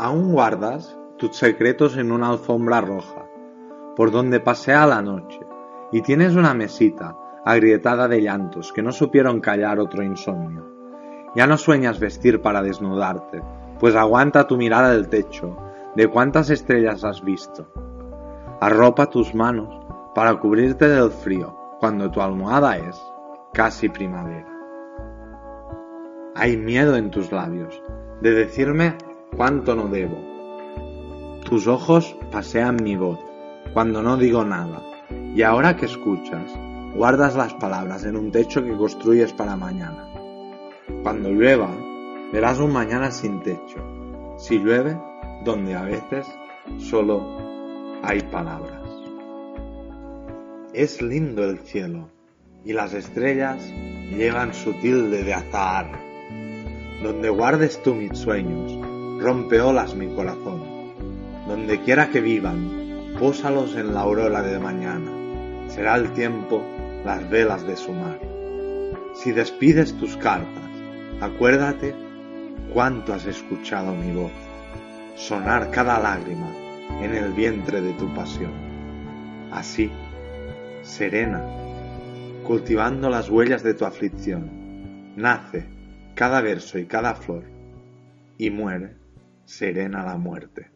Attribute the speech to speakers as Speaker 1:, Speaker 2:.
Speaker 1: Aún guardas tus secretos en una alfombra roja, por donde pasea la noche, y tienes una mesita agrietada de llantos que no supieron callar otro insomnio. Ya no sueñas vestir para desnudarte, pues aguanta tu mirada del techo, de cuántas estrellas has visto. Arropa tus manos para cubrirte del frío cuando tu almohada es casi primavera. Hay miedo en tus labios de decirme cuánto no debo. Tus ojos pasean mi voz cuando no digo nada y ahora que escuchas, guardas las palabras en un techo que construyes para mañana. Cuando llueva, verás un mañana sin techo. Si llueve, donde a veces solo hay palabras. Es lindo el cielo y las estrellas llegan sutil de azahar. Donde guardes tú mis sueños, rompe olas mi corazón. Donde quiera que vivan, pósalos en la aurora de mañana. Será el tiempo las velas de su mar. Si despides tus cartas, acuérdate cuánto has escuchado mi voz, sonar cada lágrima en el vientre de tu pasión. Así, serena, cultivando las huellas de tu aflicción, nace cada verso y cada flor, y muere serena la muerte.